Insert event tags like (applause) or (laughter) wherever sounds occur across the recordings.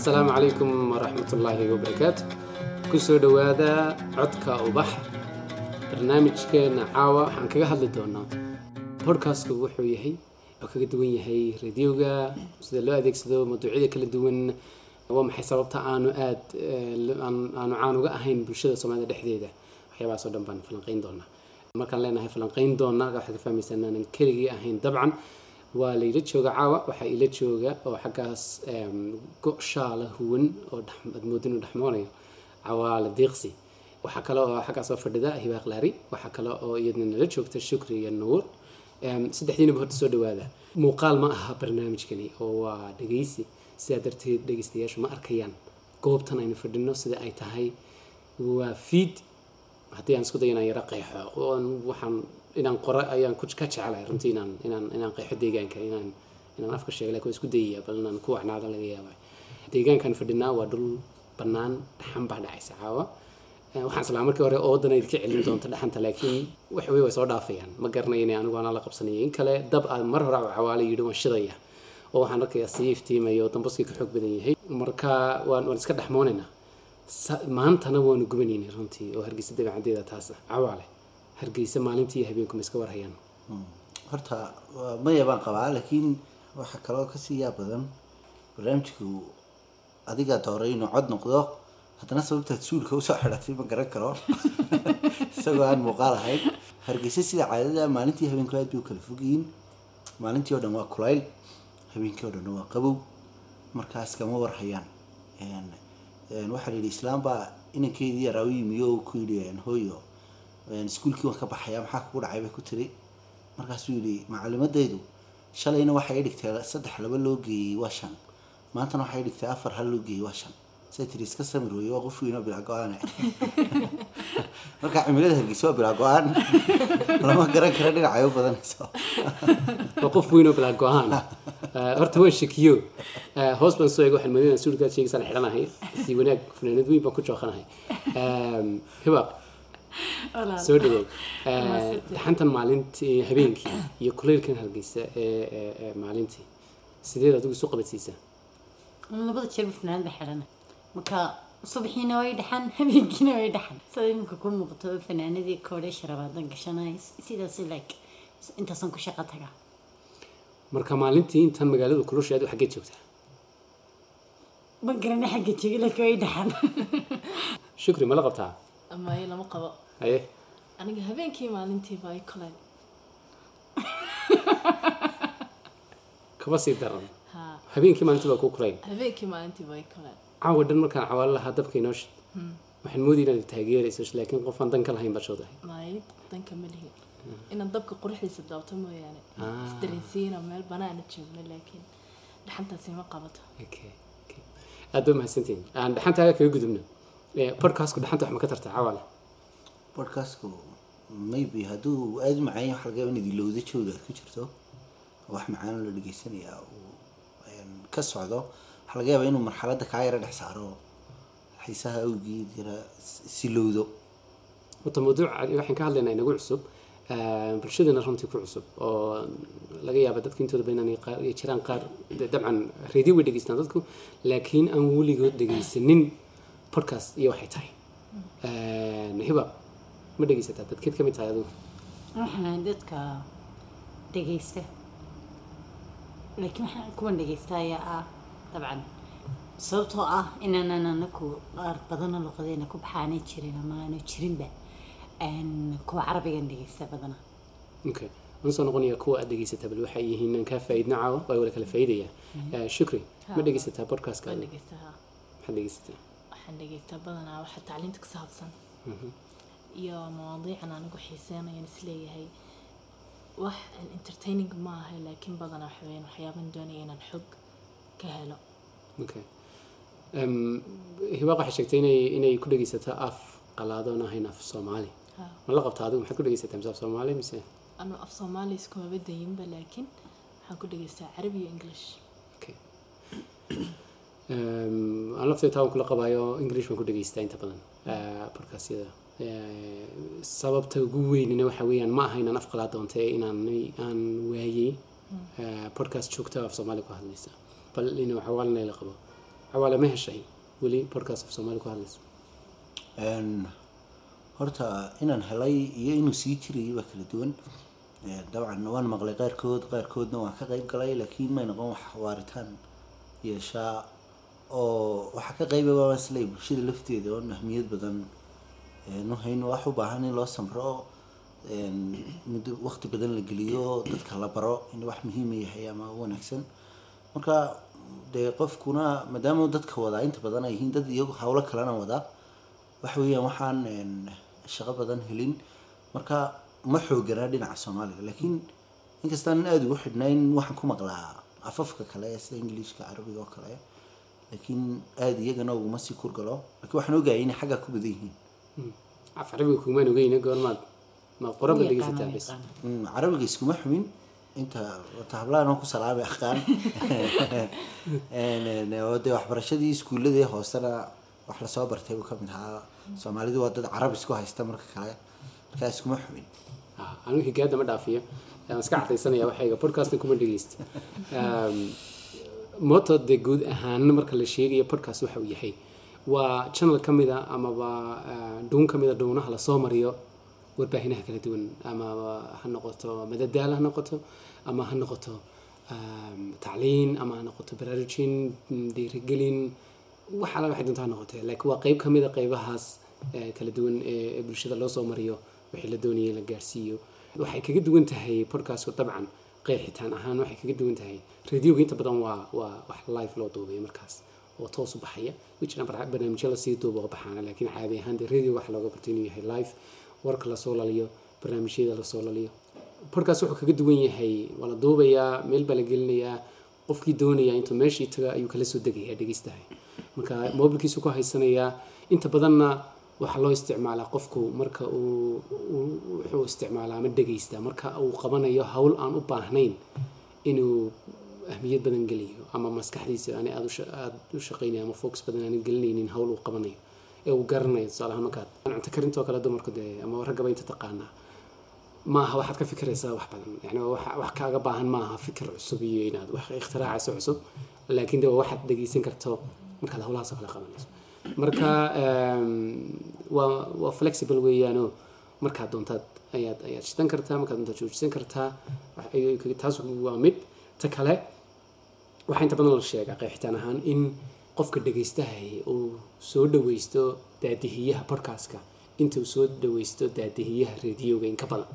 asalaamu calaykum waraxmatullaahi wabarakaatu ku soo dhowaada codka ubax barnaamijkeena caawa. Waxaan kaga hadli doonaa bodkastku wuxuu yahay oo kaga duwan yahay radioga. Sida loo adeegsado mawduucyada kala duwan waa maxay sababta aanu aad aanu caan uga ahayn bulshada soomaalida dhexdeeda? Waxyaabahaas oo dhan baan falanqeyn doonaa. Markaan leenahay falanqeyn doona waxaad ka fahmaysaa inaanan keligii ahayn dabcan waa layla jooga caawa waxaa ila jooga oo xaggaas go-shaala huwan oo aad moodo inuu dhexmoonayo cawaala diiqsi waxaa kale oo xaggaas oo fadhida hibaaq laari waxaa kale oo iyadna nala joogta shukri iyo nuur. Saddexdiinaba horta soo dhawaada. Muuqaal ma aha barnaamijkani oo waa dhegeysi. Sidaa darteed dhegeystayaashu ma arkayaan. Goobtan aynu fadhino sida ay tahay. Waa fiid haddii aan isku dayo inaan yaro qeexo. Waxaan inaan qoro ayaan ka jecelahay runtii inaan inaan inaan qeexo deegaanka inaan inaan afka sheega laakiin isku dayaya bal inaan ku wacnaado laga yaaba deegaankan fadhinaa waa dhul bannaan dhaxan baa dhacaysa caawa. Waxaan islaa markii hore oodan ay ka celin doonto dhaxanta laakiin wax wey way soo dhaafayaan. Ma garanayo inay anigu anaa la qabsanaya in kale dab aad mar hore cawaalo yidhi waan shidaya. Oo waxaan arkayaa sii iftiimayo dambaskii ka xoog badan yahay. Marka waan waan iska dhexmoonaynaa. Maantana waanu gubanaynay runtii oo hargeysa dabeecadeeda taasa cawaale hargeysa maalintii habeenku ma iska warhayaan. Horta maya baan qabaa laakiin waxaa kaloo ka sii yaa badan barnaamijku adigaa dooray inuu cod noqdo haddana sababtaad suulka u soo xidhatay ma garan karo. (laughs) Isagoo aan muuqaal ahayn. Hargeysa sida caadada maalintii habeenku aad bay u kala fogyihiin maalintii oo dhan waa kulayl habeenkii oo dhanna waa qabow. Markaas kama warhayaan. Waxaa la yidhi islaam baa inankeedii yaraa u yimi oo ku yidhi hooyo iskuulkii waan ka baxaya maxaa kugu dhacay bay ku tiri. Markaasuu yidhi macalimadaydu shalayna waxay i dhigtay saddex laba loo geeyey waa shan. Maantana waxay dhigtay afar hal loo geeyey waa shan. Say tiri iska samir weeye waa qof weynoo bilaa go'aane (laughs) marka cimilada hargeysa waa bilaa go'aan. (laughs) Lama garan kara dhinacay u badanayso (laughs) waa qof weyn oo bilaa go'aan. Horta waan shakiyo hoos baan soo eega waxaan moodayna suulkaad sheegaysaan xidhanahay. Si wanaag fanaanad weyn baan ku jooqanahay hibaaq soo dhawow (laughs) dhaxantan maalintii habeenkii iyo kuleylkan hargeysa ee maalintii sideed adigu isu qabadsiisaa labada jeerba fanaanad xidhana. Marka subaxiina way dhaxan habeenkiina way dhaxan sida iminka ku muuqato fanaanadii koodhe sharabaadan gashanay. Sidaas like intaasaan ku shaqo tagaa marka maalintii intan magaaladu kulusha aad xaggeed joogtaa? Ma garana xagga jooga laakiin way dhaxan (laughs) shukri ma la qabtaa maye lama qabo. Haye aniga habeenkii maalintiiba ay koleen. Kaba sii daran. Ha habeenkii maalintii baa kuu kulayn habeenkii maalintiiba ay koleen. Caawa dhan markaan cawaalo lahaa dabka inoo shid waxaan moodaya inaad taageerayso laakiin qof aan dan ka lahayn baad shoodahay maye danka ma lihi inaan dabka quruxdiisa daabto mooyaane. Isdareensiina meel banaana joogno laakiin dhaxantaasi ma qabato. Aad ba mahadsantihin aan dhaxantaaga kaga gudubno podcastku dhaxanta wax ma ka tartaa cawaale bodcastku maybe hadduu aada u macaan yahay waxa laga yaaba inaad ilowda jooga aad ku jirto wax macaan la dhegeysanaya uu ka socdo waxaa laga yaabaa inuu marxaladda kaa yara dhex saaro xiisaha awgeed yara silowdo horta mawduuc waxaan ka hadlaynaa inagu cusub. Bulshadana runtii ku cusub oo laga yaaba dadka intooda badan ay jiraan qaar dabcan radio way dhegeystaan dadku laakiin aan weligood dhegeysanin podcast iyo waxay tahay. Hiba ma dhegeysataa dadkeed ka mid tahay adigu waxaan dadka dhegeysta laakiin waxaan kuwan dhegeysta ayaa ah dabcan. Sababtoo ah inaanan anaku qaar badana luqadeena ku baxaanay jirin ama aanu jirinba kuwa carabigan dhegeysta badana. Okay. Waan soo noqonaya kuwa aad dhegeysataa bal waxay yihiin aan kaa faa'iidna caawa waa wala kala faa'iidaya. Shukri. Ma dhegeysataa podcastka? Maxaad dhegeysataa waxaan dhegeystaa badanaa waxa tacliinta ku saabsan. Iyo mawaadiican anigu xiiseenayan is leeyahay wax entertaining ma aha laakiin badanaa waxa weyaan waxyaaban doonaya inaan xog ka helo. Hibaaq waxay sheegtay inay inay ku dhegeysataa af qalaadoon ahayn af soomaali. Ma la qabtaa adigu? Maxaad ku dhegeysataa mise af soomaali mise? Anu af soomaali iskumaba dayinba laakiin waxaan ku dhegeystaa carabi iyo english aan laftay taa waan kula qabaayo english baan ku dhegeystaa inta badan podcastyada sababta ugu weynina waxa weeyaan ma aha inaan af qalaa doonta ee inaan aan waayey podcast joogta af soomaali ku hadlaysa. Bal ina waxawaalina la qabo. Cawaale ma heshay? Weli podcast of soomaali ku hadlaysa. Horta inaan helay iyo inuu sii jirayay waa kala duwan. Dabcan waan maqlay qaarkood qaarkoodna waan ka qayb galay laakiin may noqon wax waaritaan yeeshaa oo waxaa ka qayba waa islay bulshada lafteeda oon ahmiyad badan een, u hayn wax u baahan in loo samro een, muddo waqti badan la geliyo dadka la baro in wax muhiima yahay ama wanaagsan. Marka dee qofkuna maadaama dadka wadaa inta badan ay yihiin dad iyagu hawlo kalena wadaa waxa weeyaan waxaan een, shaqo badan helin. Marka ma xooganaa dhinaca soomaaliga laakiin inkastaan aada ugu xidhnayn waxaan ku maqlaa afafka kale sida ingiliishka carabiga oo kale laakiin aada iyagana uguma sii kurgalo laakiin waxaan ogaayay inay xaggaa ku badan yihiin. Carabiga kumaan ogeyna goormaad ma qoraba Yaqaano, dhegeysataa bes yaqaano. Mm, carabiga iskuma xumin. Inta oo ku salaamay aqaan. (laughs) Oo dee waxbarashadii iskuuladii hoosena wax la soo bartay buu ka mid ahaa. Soomaalidu waa dad carab isku haysta marka kale. Markaa iskuma xumin. Ah, anigu higaada ma dhaafiyo. Waan iska cadaysanaya waxayga podcastan kuma dhegeysta (laughs) Um, moto dee guud ahaan marka la sheegayo podcast waxa uu yahay. Waa channel ka mid a amaba ah, dhuun ka mid a dhuunaha la soo mariyo warbaahiнаha kala duwan. Ama ha noqoto madadaal ha noqoto ama ha noqoto um, tacliin ama ha noqoto baraarujin dhiirigelin wax alla waxay doontaa ha noqotee. Laakiin waa qeyb ka mid a qeybahaas eh, kala duwan ee bulshada loo soo mariyo wixii la doonayay la gaarsiiyo. Waxay kaga duwan tahay podcastku dabcan qeexitaan ahaan waxay kaga duwan tahay. Radioga inta badan waa waa wax live loo duubayo markaas oo toos u baxaya. Wijna barnaamijyo la sii duuba oo baxaana laakiin caadi ahaan dee radio waxa looga bartay inuu yahay live. Warka la soo laliyo barnaamijyada la soo laliyo. Podcast wuxuu kaga duwan yahay waa la duubayaa meel baa la gelinayaa qofkii doonaya intuu meeshii taga ayuu kala soo degayaa dhegeystahay. Marka mobilkiisu ku haysanayaa inta badanna waxaa loo isticmaalaa qofku marka uu uu- wuxuu isticmaalaa ama dhegeystaa marka uu qabanayo hawl aan u baahnayn inuu ahmiyad badan geliyo ama maskaxdiisa aanay aada u sha- aada u shaqaynayo ama focus badan aanay gelinaynin hawl uu qabanayo ee uu garanayo tusaale ahaan markaad cunto karintoo kale dumarku dee ama raggaba inta taqaanaa maaha waxaad ka fikiraysaa wax badan. Yani wax kaaga baahan maaha fikir cusub iyo inaad wax ikhtiraacayso cusub laakiin de waxaad dhegeysan karto markaad howlahaas kale qabanayso marka em, waa waa flexible weeyaano. Markaad doontaad ayaad ayaad shidan kartaa markaad doontaad joojisan kartaa taas waa mid. Ta kale waxaa inta badan la sheegaa qeexitaan ahaan in qofka dhegaystahay uu soo dhaweysto daadihiyaha podcastka. Inta uu soo dhaweysto daadihiyaha radioga in ka badan.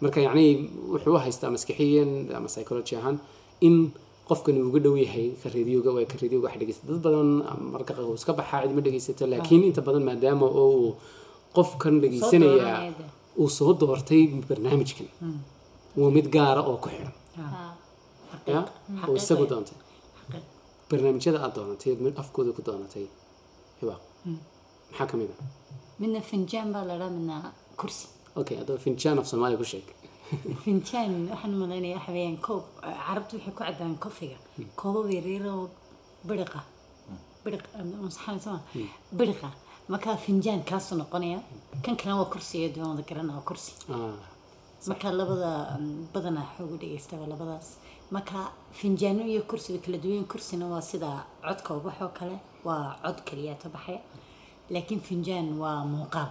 Marka yacni wuxuu u haystaa maskixiyan ama psychology ahaan in qofkan uu uga dhow yahay ka radioga waa ka radioga wax dhegeysta dad badan marka qaar uu iska baxaa cidma dhegeysato laakiin inta badan maadaama oo uu qofkan dhegeysanaya uu soo doortay barnaamijkan. Waa mid gaara oo ku xidhan. Ya oo isagu doontay. Barnaamijyada aad doonatay mid afkooda ku doonatay. Hibaaq maxaa ka mid ah? Midna finjaan baa la dhaa midna kursi. Okay haddaba finjaan af soomaaliya ku sheeg finjaan waxaan u malaynaya waxa weeyaan koob. Carabtu waxay ku caddaan kofiga koobab yaryar oo biriqa biriq masaxan sama biriqa markaa finjaan kaasuu noqonaya kan kalena waa kursi iyo doonada garana waa kursi. Ah, marka labada mm, badanaa xoogu dhegeysta waa labadaas. Marka finjaano iyo kursi way kala duwan kursina waa sida codka ubaxoo kale waa cod kaliya ta baxaya. Laakiin finjaan waa muuqaal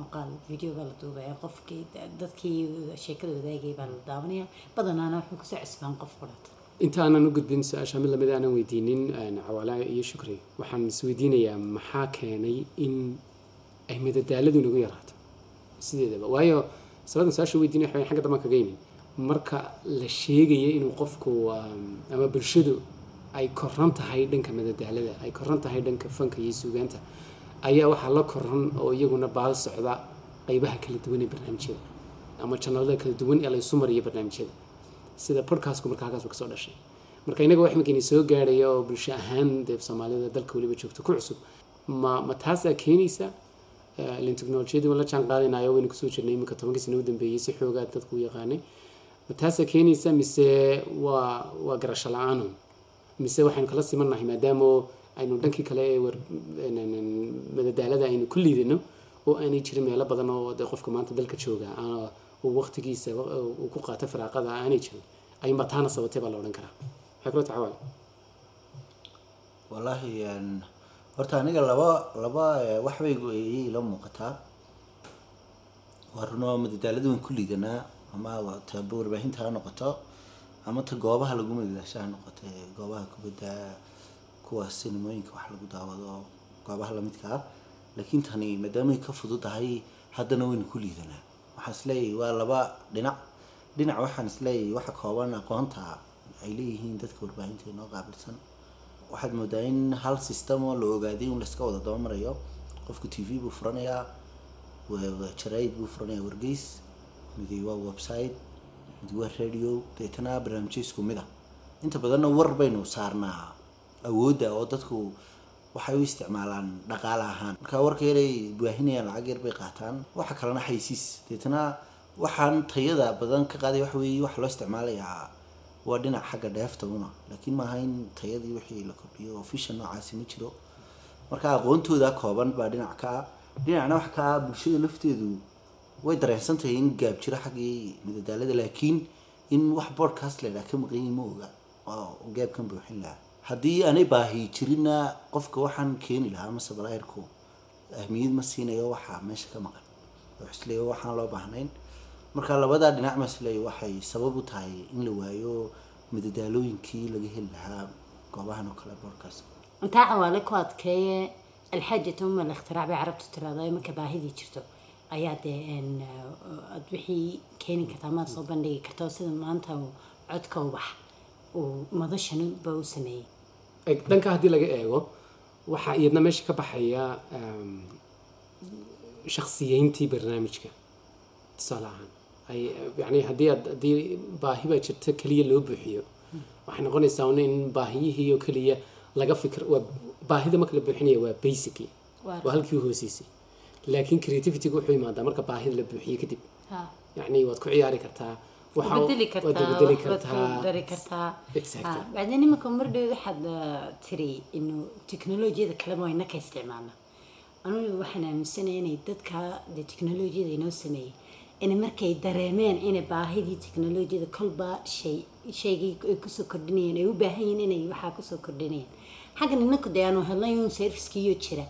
muuqaal video la duubaya qofkii dadkii sheekada wadaagay baa la daawanaya badanaana wuxuu ku soo cusbaan qof qurata inta u gudbin su'aasha mid la mid aanan weydiinin cawaala iyo shukri waxaan isweydiinayaa maxaa keenay in ay madadaaladu inagu yaraato sideedaba waayo sabadan su'aasha weydiinaya waxa weeye xagga dambe kaga yimin marka la sheegaya inuu qofku ama bulshadu ay koran tahay dhanka madadaalada ay koran tahay dhanka fanka iyo suugaanta ayaa waxaa la koran oo iyaguna baal socda qeybaha kala duwan ee barnaamijyada. Ama janalada kala duwan ee laysu mariyo barnaamijyada. Sida podcastku marka halkaas ka soo dhashay. Marka inaga wax markayna soo gaadhaya oo bulsho ahaan dee soomaalida dalka weliba joogto ku cusub ma ma taasaa keenaysa ileen teknolojiyadii waan la jaan qaadanayo waynu ku soo jirnay iminka tobankii sano u dambeeyey si xoogaa dadku u yaqaanay. Ma taasaa keenaysa mise waa waa garasho la'aanu mise waxaynu kala simannahay maadaama aynu dhankii kale ee madadaalada aynu ku liidano oo aanay jirin meelo badan oo dee qofka maanta dalka jooga waqtigiisa wa- uu ku qaato firaaqada aanay jirin ayuunbaa taana sabatay baa la odhan karaa. Maxay kula tacawaal wallaahi horta aniga laba laba eh, wax bay ayay ila muuqataa. Waa runo madadaalada waan ku liidanaa ama ta warbaahinta ha noqoto ama ta goobaha lagu madadaasho ha noqoto goobaha kubadda kuwa sinimooyinka wax lagu daawado goobaha lamidka ah. Laakiin tani maadaamay ka fududahay haddana waynu ku liidanaa. Waxaan is leeyahay waa laba dhinac. Dhinac waxaan is leeyahay waxa kooban aqoonta ay leeyihiin dadka warbaahinta inoo qaabilsan. Waxaad moodaa in hal system oo la ogaaday in layska wada dabamarayo qofku t v buu furanayaa jaraa'id buu furanayaa wargeys midi waa website midi waa radio deetana barnaamijyo isku mid ah. Inta badanna war baynu saarnaa awoodda oo dadku waxay u isticmaalaan dhaqaale ahaan. Marka warka yaray baahinayaan lacag yar bay qaataan. Waxa kalena xaysiis deetana waxaan tayada badan ka qaaday waxa weeye waxa loo isticmaalayaa waa dhinac xagga dheefta una laakiin maaha in tayadii wixii la kordhiyo oo fishan noocaasi ma jiro. Marka aqoontooda kooban baa dhinac ka ah. Dhinacna waxa ka ah bulshada lafteedu way dareensan tahay in gaab jiro xaggii madadaalada. Laakiin in wax podcast la yidhaha ka maqan yihiin ma oga. Oo gaabkan buuxin lahaa haddii aanay baahi jirinna qofka waxaan keeni lahaa mase balaayirku ahmiyad ma siinayo waxa meesha ka maqan. Oo isleeya waxaan loo baahnayn. Marka labadaa dhinac ma isleeya waxay sabab u tahay in la waayo madadaalooyinkii laga heli lahaa goobahan oo kale podcast intaa cawaale ku adkeeye alxaajatu uma alikhtiraac bay carabtu tiraahdo marka baahidii jirto? Ayaa dee aad wixii keeni kartaa maad soo bandhigi kartaa sida maanta codka ubax uu madashani ba u sameeyey dhanka haddii laga eego waxaa iyadna meesha ka baxaya um, shakhsiyeyntii barnaamijka tusaale ahaan. Yani haddii haddii baahi baa jirta keliya loo buuxiyo waxay noqonaysaa un in baahiyihii oo keliya laga fikir waa baahida marka la buuxinaya waa basically Waa halkii hooseysay. Laakiin creativityga wuxuu imaadaa marka baahida la buuxiyo kadib. Yani waad ku ciyaari kartaa bacdeen iminka mardhow waxaad uh, tiri inuu teknolojiyada kaleba wayna ka isticmaalna anugu waxaan aaminsanaya inay dadka dee teknolojiyada inoo sameeyey inay markay dareemeen inay baahidii teknolojiyada kolba shay shaygii ay ku soo kordhinayeen ay u baahan yihiin inay waxaa ku soo kordhinayeen. Xaggan inaku dee aanu helnay un servicekiiyo jira.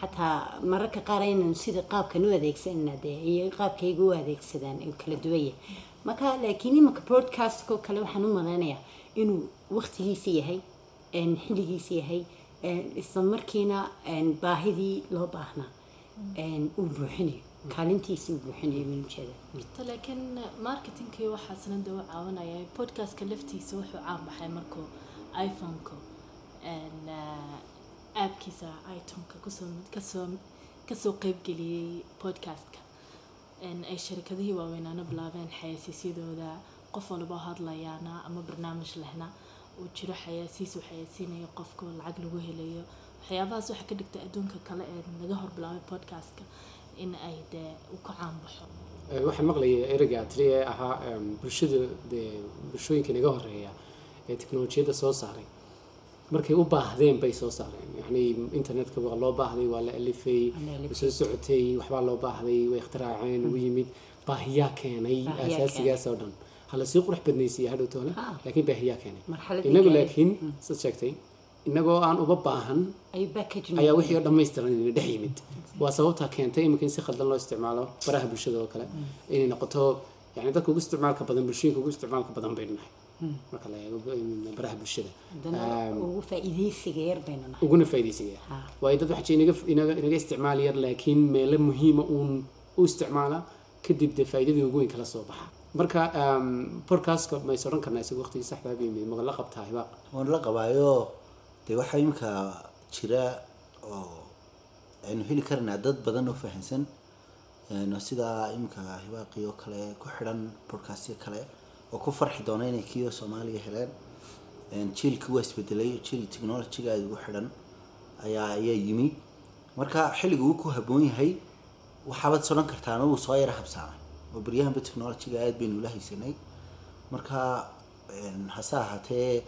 Xataa mararka qaar aynan sida qaabkan u adeegsanna dee iyo qaabkayga u adeegsadaan kala duwan yahay marka laakiin imanka broadcastkoo kale waxaan u malaynayaa inuu waqtigiisa yahay een, xilligiisa yahay isla markiina baahidii loo baahnaa. Uu buuxinayo. Kaalintiisa uu buuxinayo baan ujeeda laakiin marketingkii waxaasna dee u caawinaya. Podcastka laftiisa wuxuu caan baxay markuu iphoneka ah, aabkiisa itonka ku soo ka soo ka soo qeybgeliyey podcastka ay sharikadihii waaweynaana bilaabeen xayasiisyadooda qof walba hadlayaana ama barnaamij lehna uu jiro xayaasiis uu xayasiinayo qofka lacag lagu helayo. Waxyaabahaas waxaa ka dhigta adduunka kale ee laga hor bilaabay podcastka in ay dee u ka caan baxo. Eh, waxaan maqlayay tiri ee ahaa bulshada dee bulshooyinka inaga horreeya ee teknolojiyadda soo saaray markay u baahdeen bay soo saareen. Yani internetka waa loo baahday waa la alifay soo socotay waxbaa loo baahday way ikhtiraaceen u yimid. Baahiyaa keenay Baahiyaa asaasigaas oo dhan. Hala sii qurux badnaysiiya hadhow toole Ah. laakiin baahiyaa keenay. Inagu laakiin sad sheegtay inagoo aan uba baahan ayaa wixii oo dhammaystiran inay dhex yimid. Waa sababtaa keentay iminka in si khaldan loo isticmaalo baraha bulshada oo kale. Inay noqoto yani dadka ugu isticmaalka badan bulshooyinka ugu isticmaalka badan baynu nahay marka la eego baraha bulshada. Uguna faa'iidaysaya Ha. waayo dad waxaa jira inaga isticmaali yar laakiin meelo muhiima uun u isticmaala kadib dee faa'iidadii ugu weyn kala soo baxa. Marka um, podcastka ma is odhan karnaa isaga waqtigii saxdaa bay yimid ma la qabtaa hibaaq. Waan la qabaayo dee waxaa imika jira oo aynu heli karanaa dad badan oo fahamsan een, sida imika hibaaqii oo kale ku xidhan podcastyo kale oo ku farxi doona inay kiyo soomaaliya heleen. Een, jiilkii waa isbedelay jiil technologyga aada ugu xidhan ayaa ayaa yimi. Marka xilliga uu ku habboon yahay waxaabaad is odhan kartaan uu soo yara habsaamay oo baryahanba technologyga aada baynu ula haysanay. Marka hase ahaatee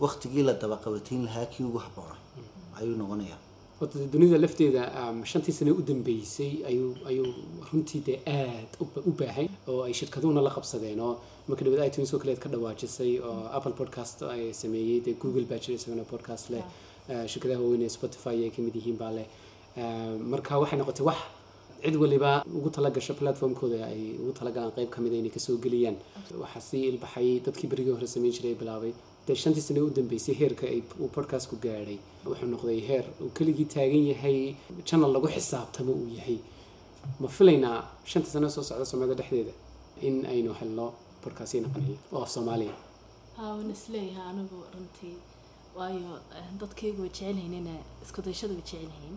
waktigii la daba qabatayn lahaa kii ugu habboona. Ayuu noqonayaa horta dunida lafteeda shantii sane u dambeysay ayuu ayuu runtii dee aad u ba- u baahay oo ay shirkaduhuna la qabsadeen oo marka dhawad itunes oo kaleed ka dhawaajisay oo apple podcast ay sameeyey dee google baa jira isagana podcast leh. Eh, shirkadaha waaweyn ee spotify ay ka mid yihiin baa leh. Eh, marka waxay noqotay wax cid waliba ugu talagasho platformkooda ay ugu talagalaan qayb ka mid inay ka soo geliyaan. Waxaa sii ilbaxay dadkii berigii hore samayn jiray bilaabay dee shantii sano u dambeysay heerka uu podcastku gaadhay wuxuu noqday heer uu keligii taagan yahay channel lagu xisaabtamo uu yahay. Ma filaynaa shanta sano soo socda soomaalida dhexdeeda in aynu helno podcast naqaniyo oo af soomaaliya? Haa waan is leeyahay anigu runtii waayo eh, dadkaygu way jecel yihiin inay isku way jecel yihiin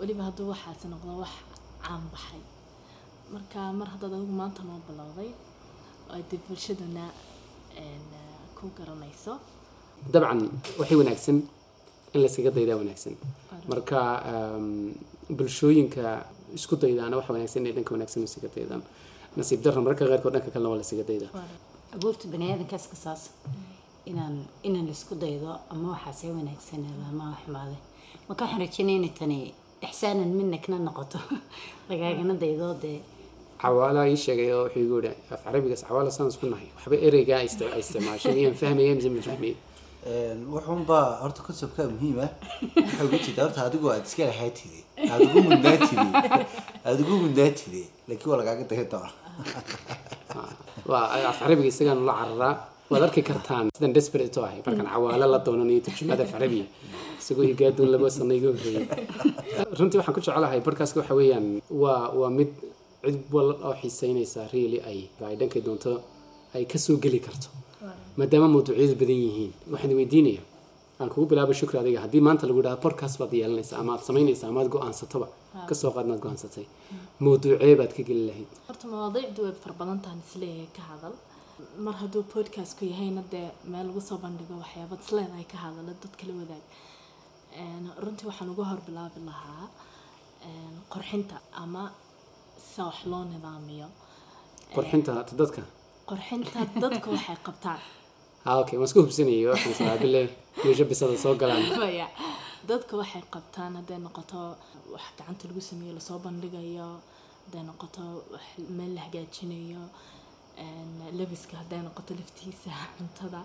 weliba hadduu waxaasi noqdo wax caan baxay. Marka mar haddaad adigu maanta noo bilowday dib bulshaduna eh, ku garanayso? Dabcan waxay wanaagsan in layskaga daydaa wanaagsan. Marka um, bulshooyinka isku daydaana waxa wanaagsan inay dhanka wanaagsan isaga daydaan nasiib darra mararka qaarkood dhanka kalena waa laysaga daydaa. Abuurta bani aadamkaas kasaas inaan inaan la isku daydo ama waxaasee wanaagsan ama xumaaday marka waxaan rajeynaya inay tani ixsaanan midna kana noqoto. (laughs) Lagaagana daydo dee cawaala ii sheegay oo wuxuu igu yidhi af carabigaas cawaala saan isku nahay waxba ereyga ay isti- ay isticmaashay miyaan fahmaya mise ma fahmaya wuxuunbaa horta conceptka muhiim ah waxaa uga jeeda horta adigu aad iska lahaatide aada ugu mudnaatide aada ugu mudnaatide laakiin waa lagaaga daya doona waa af carabiga isagaan la cararaa waad arki kartaan sidan desperate ahay markaan cawaalo la doonanayo turjumada af carabiga isagoo higaadoon laba sano iga horreeyay runtii waxaan ku jecelahay podcastka waxa weeyaan waa waa mid cid wal oo xiiseynaysa really ay ay dhankay doonto ay ka soo geli karto. Maadaama mawduucyadu badan yihiin waxaan weydiinaya aan kugu bilaabo shukri adiga. Haddii maanta lagu dhaha podcast baad yeelanaysa ama aad samaynaysa ama aad go'aansatoba ka soo qaad inaad go'aansatay. Mawduucee baad ka geli lahayd. Horta mawaadiicdu way fara badan tahan is leeyahay ka hadal. Mar hadduu podcastku yahayna dee meel lagu soo bandhigo waxyaabad isleedahay ka hadala dadka la wadaag. Runtii waxaan uga hor bilaabi lahaa qorxinta ama sida wax loo nidaamiyo. Qorxinta dadka? Qorxinta dadka waxay qabtaan. Ha (laughs) okay. Waan iska waxaan meesha bisada soo galaan. (laughs) Maya dadka waxay qabtaan hadday noqoto wax gacanta lagu sameeyo la soo bandhigayo hadday noqoto wax meel la hagaajinayo labiska hadday noqoto laftiisa (laughs) cuntada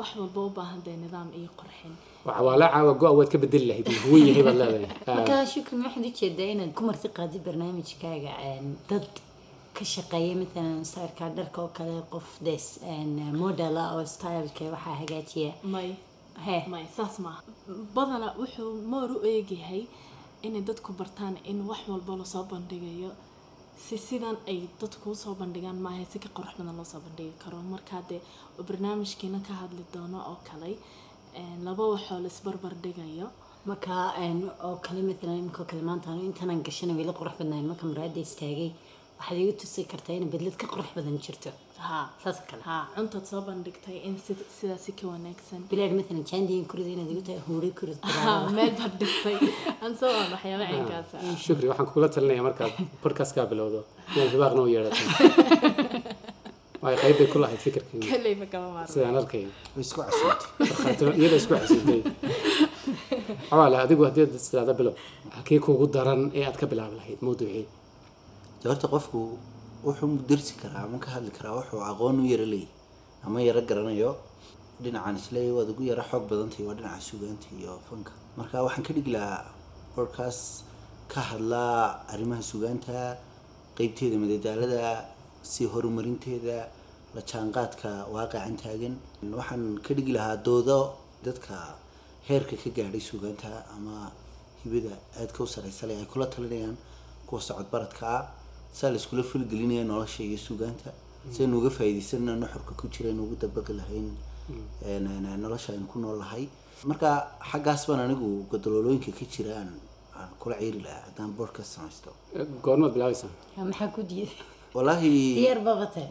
wax walba u baahan dee nidaam iyo qorxin waa cawaala caawa go-a waad ka bedeli lahayd yahay baad leedahay. Ah, (laughs) marka shukri waxaad u jeedaa inaad ku marti qaadi barnaamijkaaga dad ka shaqeeya matalan saarka dharka oo kale qof des model ah oo styleka waxaa hagaajiya. May. He. May saas maaha badana wuxuu moor u eegyahay inay dadku bartaan in wax walba la soo bandhigayo si sidan ay dadku u soo bandhigaan maaha si ka qurux badan loosoo bandhigi karo. Markaa dee barnaamijkiina ka hadli doono oo kale laba waxoo laisbarbar dhigayo. Marka een, oo kale matalan imika kale maanta anu intaanaan gashana weli qurux badnayn marka maraada istaagay waxaad igu tusi kartaa in bedlad ka qurux badan jirto. Saas kale. Cuntaad soo bandhigtay in sid- sidaasi ka wanaagsan. Bilaad matalan jaandiin kurida inaad igu tahay huuri kurid (laughs) meel baad dhistay aan soo aan waxyaaba caynkaasa shukri waxaan kugula talinaya markaad podcastkaa bilowdo. Inaad hibaaqna u yeedhato. (laughs) Waayo qayb bay ku lahayd fikirkan kaleyba kama maarmo sidaan arkayo way isku casuumtay markhaatiro iyada isku xasuutay (laughs) cawaale adigu haddii aad istidaada bilow halkee kuugu daran ee aad ka bilaabi lahayd mawduucii dee horta qofku wuxuu dersi karaa ama ka hadli karaa wuxuu aqoon u yaro leeyahy ama yaro garanayo dhinacan isleeyahy waad ugu yaro xoog badantahay waa dhinaca sugaanta iyo fanka. Marka waxaan ka dhigi lahaa podcast ka hadlaa arrimaha sugaanta qeybteeda madadaalada si horumarinteeda la jaanqaadka waaqican taagan. Waxaan ka dhigi lahaa doodo dadka heerka ka gaadhay sugaanta ama hibada aadka u sareysa leh ay kula talinayaan kuwa socod baradka ah saa la iskula fulgelinaya nolosha iyo sugaanta saynu uga faa'iidaysanna nuxurka ku jira aynu ugu dabaqi lahayn nolosha aynu ku nool lahay. Marka xaggaas baan anigu gadaloolooyinka ka jira aan aan kula ciiri lahaa haddaan podcast samaysto. Goormaad bilaabaysaa maxaa ku diiday? Wallaahi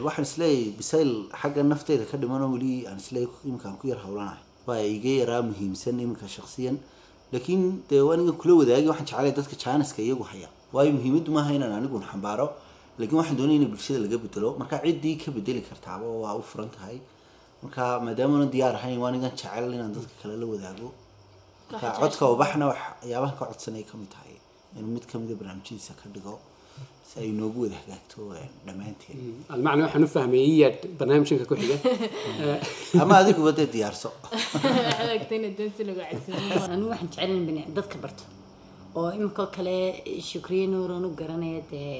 waxaan is leeyahay bisayl xagga nafteeda ka dhimanoo weli aan is leeyahay iminka aan ku yar howlanahay waa iga yaraa muhiimsan iminka shaksiyan laakiin dee aniga kula wadaagi waxaan jeclay dadka jaaniska iyagu haya waayo muhiimaddu maaha inaan anigun xambaaro laakiin waxaan doonaya in bulshada laga bedelo marka ciddii ka bedeli kartaaba waa u furan tahay marka maadaamana diyaar ahayn waa anigan jecel inaan dadka kale la wadaago. Marka codka ubaxna waxyaabaha ka codsanay ka mid tahay. Inuu mid kamida barnaamijyadiisa ka dhigo si ay noogu wada hagaagto een, dhammaanteen almacna waxaan u fahmayay yaad barnaamijka ku xiga. (laughs) Ama adiguba dee diyaarso. (laughs) Waxaan bani dadka barto oo iminkoo kale shukriye nuuran u garanaya dee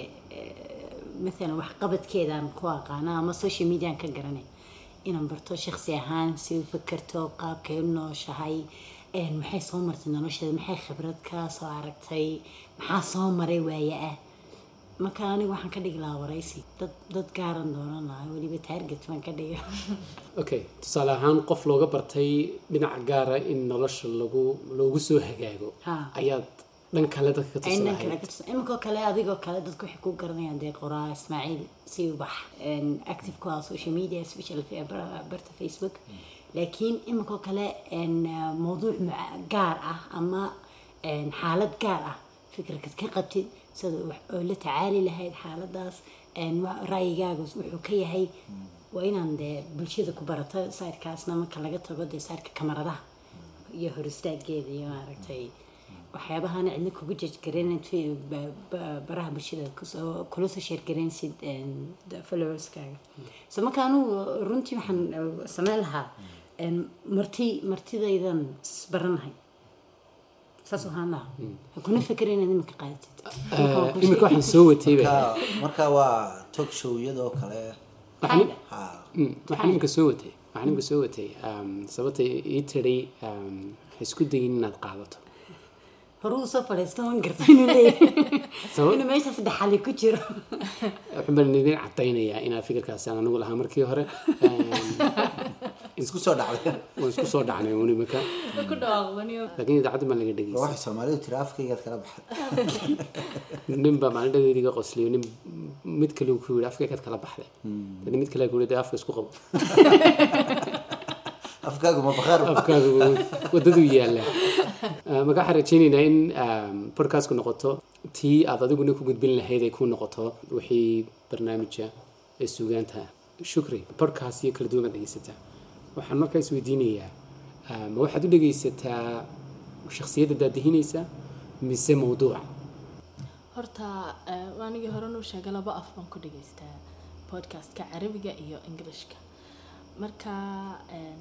maalan waxqabadkeedaan ku aqaana ama social mediaan ka garanay inaan barto shaksi ahaan si u fakerto qaabkay u nooshahay maxay soo martay nolosheeda maxay khibrad ka soo aragtay maxaa soo maray waaye ah marka aniga waxaan ka dhigi lahaa waraysi dad dad gaaran doonan lahaa weliba target baan ka dhiga okay tusaale ahaan qof looga bartay dhinaca gaara in nolosha lagu loogu soo hagaago Ha. ayaad dhan kale dadka ka aynan tusalahayd kale adigoo kale dadku waxay ku garanayaan dee qoraa ismaaciil si ubax active ku ah social media bar- barta facebook. laakiin iminkoo kale mawduuc gaar ah ama xaalad gaar ah fikirkad ka qabtid sida oo la tacaali lahayd xaaladaas ra'yigaaga wuxuu ka yahay waa inaan dee bulshada ku barato sairkaasna marka laga tago dee sairka kamaradaha iyo hor istaageeda iyo maaragtay waxyaabahaana cidna ba- ba- baraha bulshada kula soo da- followerskaaga so marka anugu runtii waxaan uh, sameyn lahaa marti martidaydan isbaranahay. Saas ahaan lahaa. Ha kuna feker inaad imika qaadatid Imika iminka sheegay. waxaan soo watay ba marka waa talk show iyadoo kale. Waxaan Mm, waxaan iminka soo watay. Waxaan iminka soo watay. Um, sababta ii tiray um, ha isku dayin inaad qaadato hore uu soo fadhiisto waan garta (laughs) inuu leeyahay Sabab? inuu meeshaas dhexali ku jiro. Waxaan baan idin cadaynayaa inaa fikirkaasi aan anigu lahaa markii hore isku soo dhacday. Waan isku soo dhacnay un dhawaaqbaniyo laakiin idaacadda baan laga dhegeysa. Waxay soomaalidu tiri afkaygaad kala baxay nin baa maalin dhadeed iga qosliyo nin mid kale ku yidhi afkaygaad kala baxday. Dani mid kale ku yidhi "Dee afka isku qabo. (laughs) Afkaagu ma bakhaar afkaaga wadadu yaalla marka waxaan rajaynaynaa in um, podcastku noqoto tii aad adiguna ku gudbin lahayd ay ku noqoto wixii barnaamija ee suugaanta shukri podcast iyo kala duwan baad dhegeysataa. Waxaan markaa isweydiinayaa uh, ma waxaad u dhegeysataa shakhsiyadda daadihinaysa mise mawduuca? Horta eh, anigii hore nuu sheegay laba af baan ku dhageystaa podcastka carabiga iyo englishka. Marka em,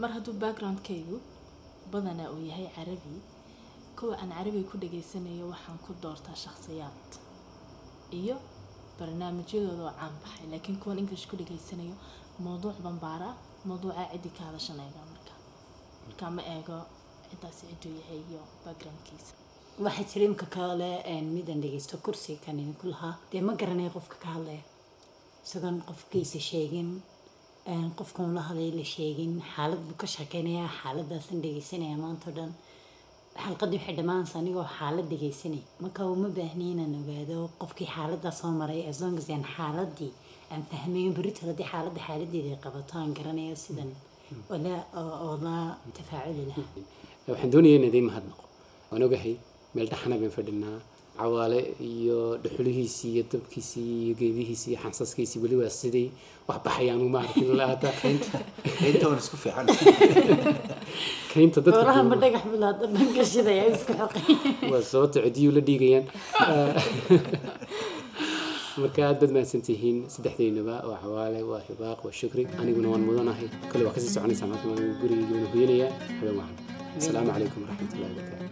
mar hadduu backgroundkaygu badanaa uu yahay carabi. Kuwa aan carabiga ku dhageysanayo waxaan ku doortaa shakhsiyaad iyo barnaamijyadooda oo caan baxay laakiin kuwan english ku dhageysanayo mawduuc baan baaraa mawduucaa ciddi ka hadashanayga marka. Marka ma eego ciddaasi cidduu yahay iyo backgroundkiisa. Waxaa jira imka kale een, midaan dhegeysto kursiga kan idinku lahaa. Dee ma garanaya qofka ka hadlaya? Isagoon qofkiisa sheegin qofkan la hadlay la sheegin xaalad buu ka sheekeynayaa xaaladaasan dhegeysanaya maanta o dhan. Xalqadii waxay dhammaanaysa anigoo xaalad dhegeysanay. Marka uma baahni inaan ogaado qofkii xaaladaa soo maray as long as aan xaaladii aan fahmayo berito haddii xaaladda xaaladeeda qabato aan garanayo sidan. Oo tafaaculi lahaa. Waxaan doonayaa in idiin mahadnaqo waan ogahay meel dhaxana baan fadhinaa cawaale iyo dhuxulihiisii iyo dabkiisii iyo geedihiisii iyo xansaskiisii weli waa sidii wax baxayaanu maaragtay laata inta waan isku fiican. (laughs) Kaynta dadka xoolaha ma kuuma- dhagax bilaada dhanka shidaya isku xoqay (laughs) waa sababta cidiyuu la dhiigayaan. (laughs) Marka aad baad mahadsantihiin saddexdeynaba waa cawaale waa hibaaq waa shukri. Aniguna waan mudanahay. Kale waa ka sii soconaysaa marka gurigeyga waan hoyanayaa habeen wacan asalaamu calaykum waraxmatullahi wabarakaatu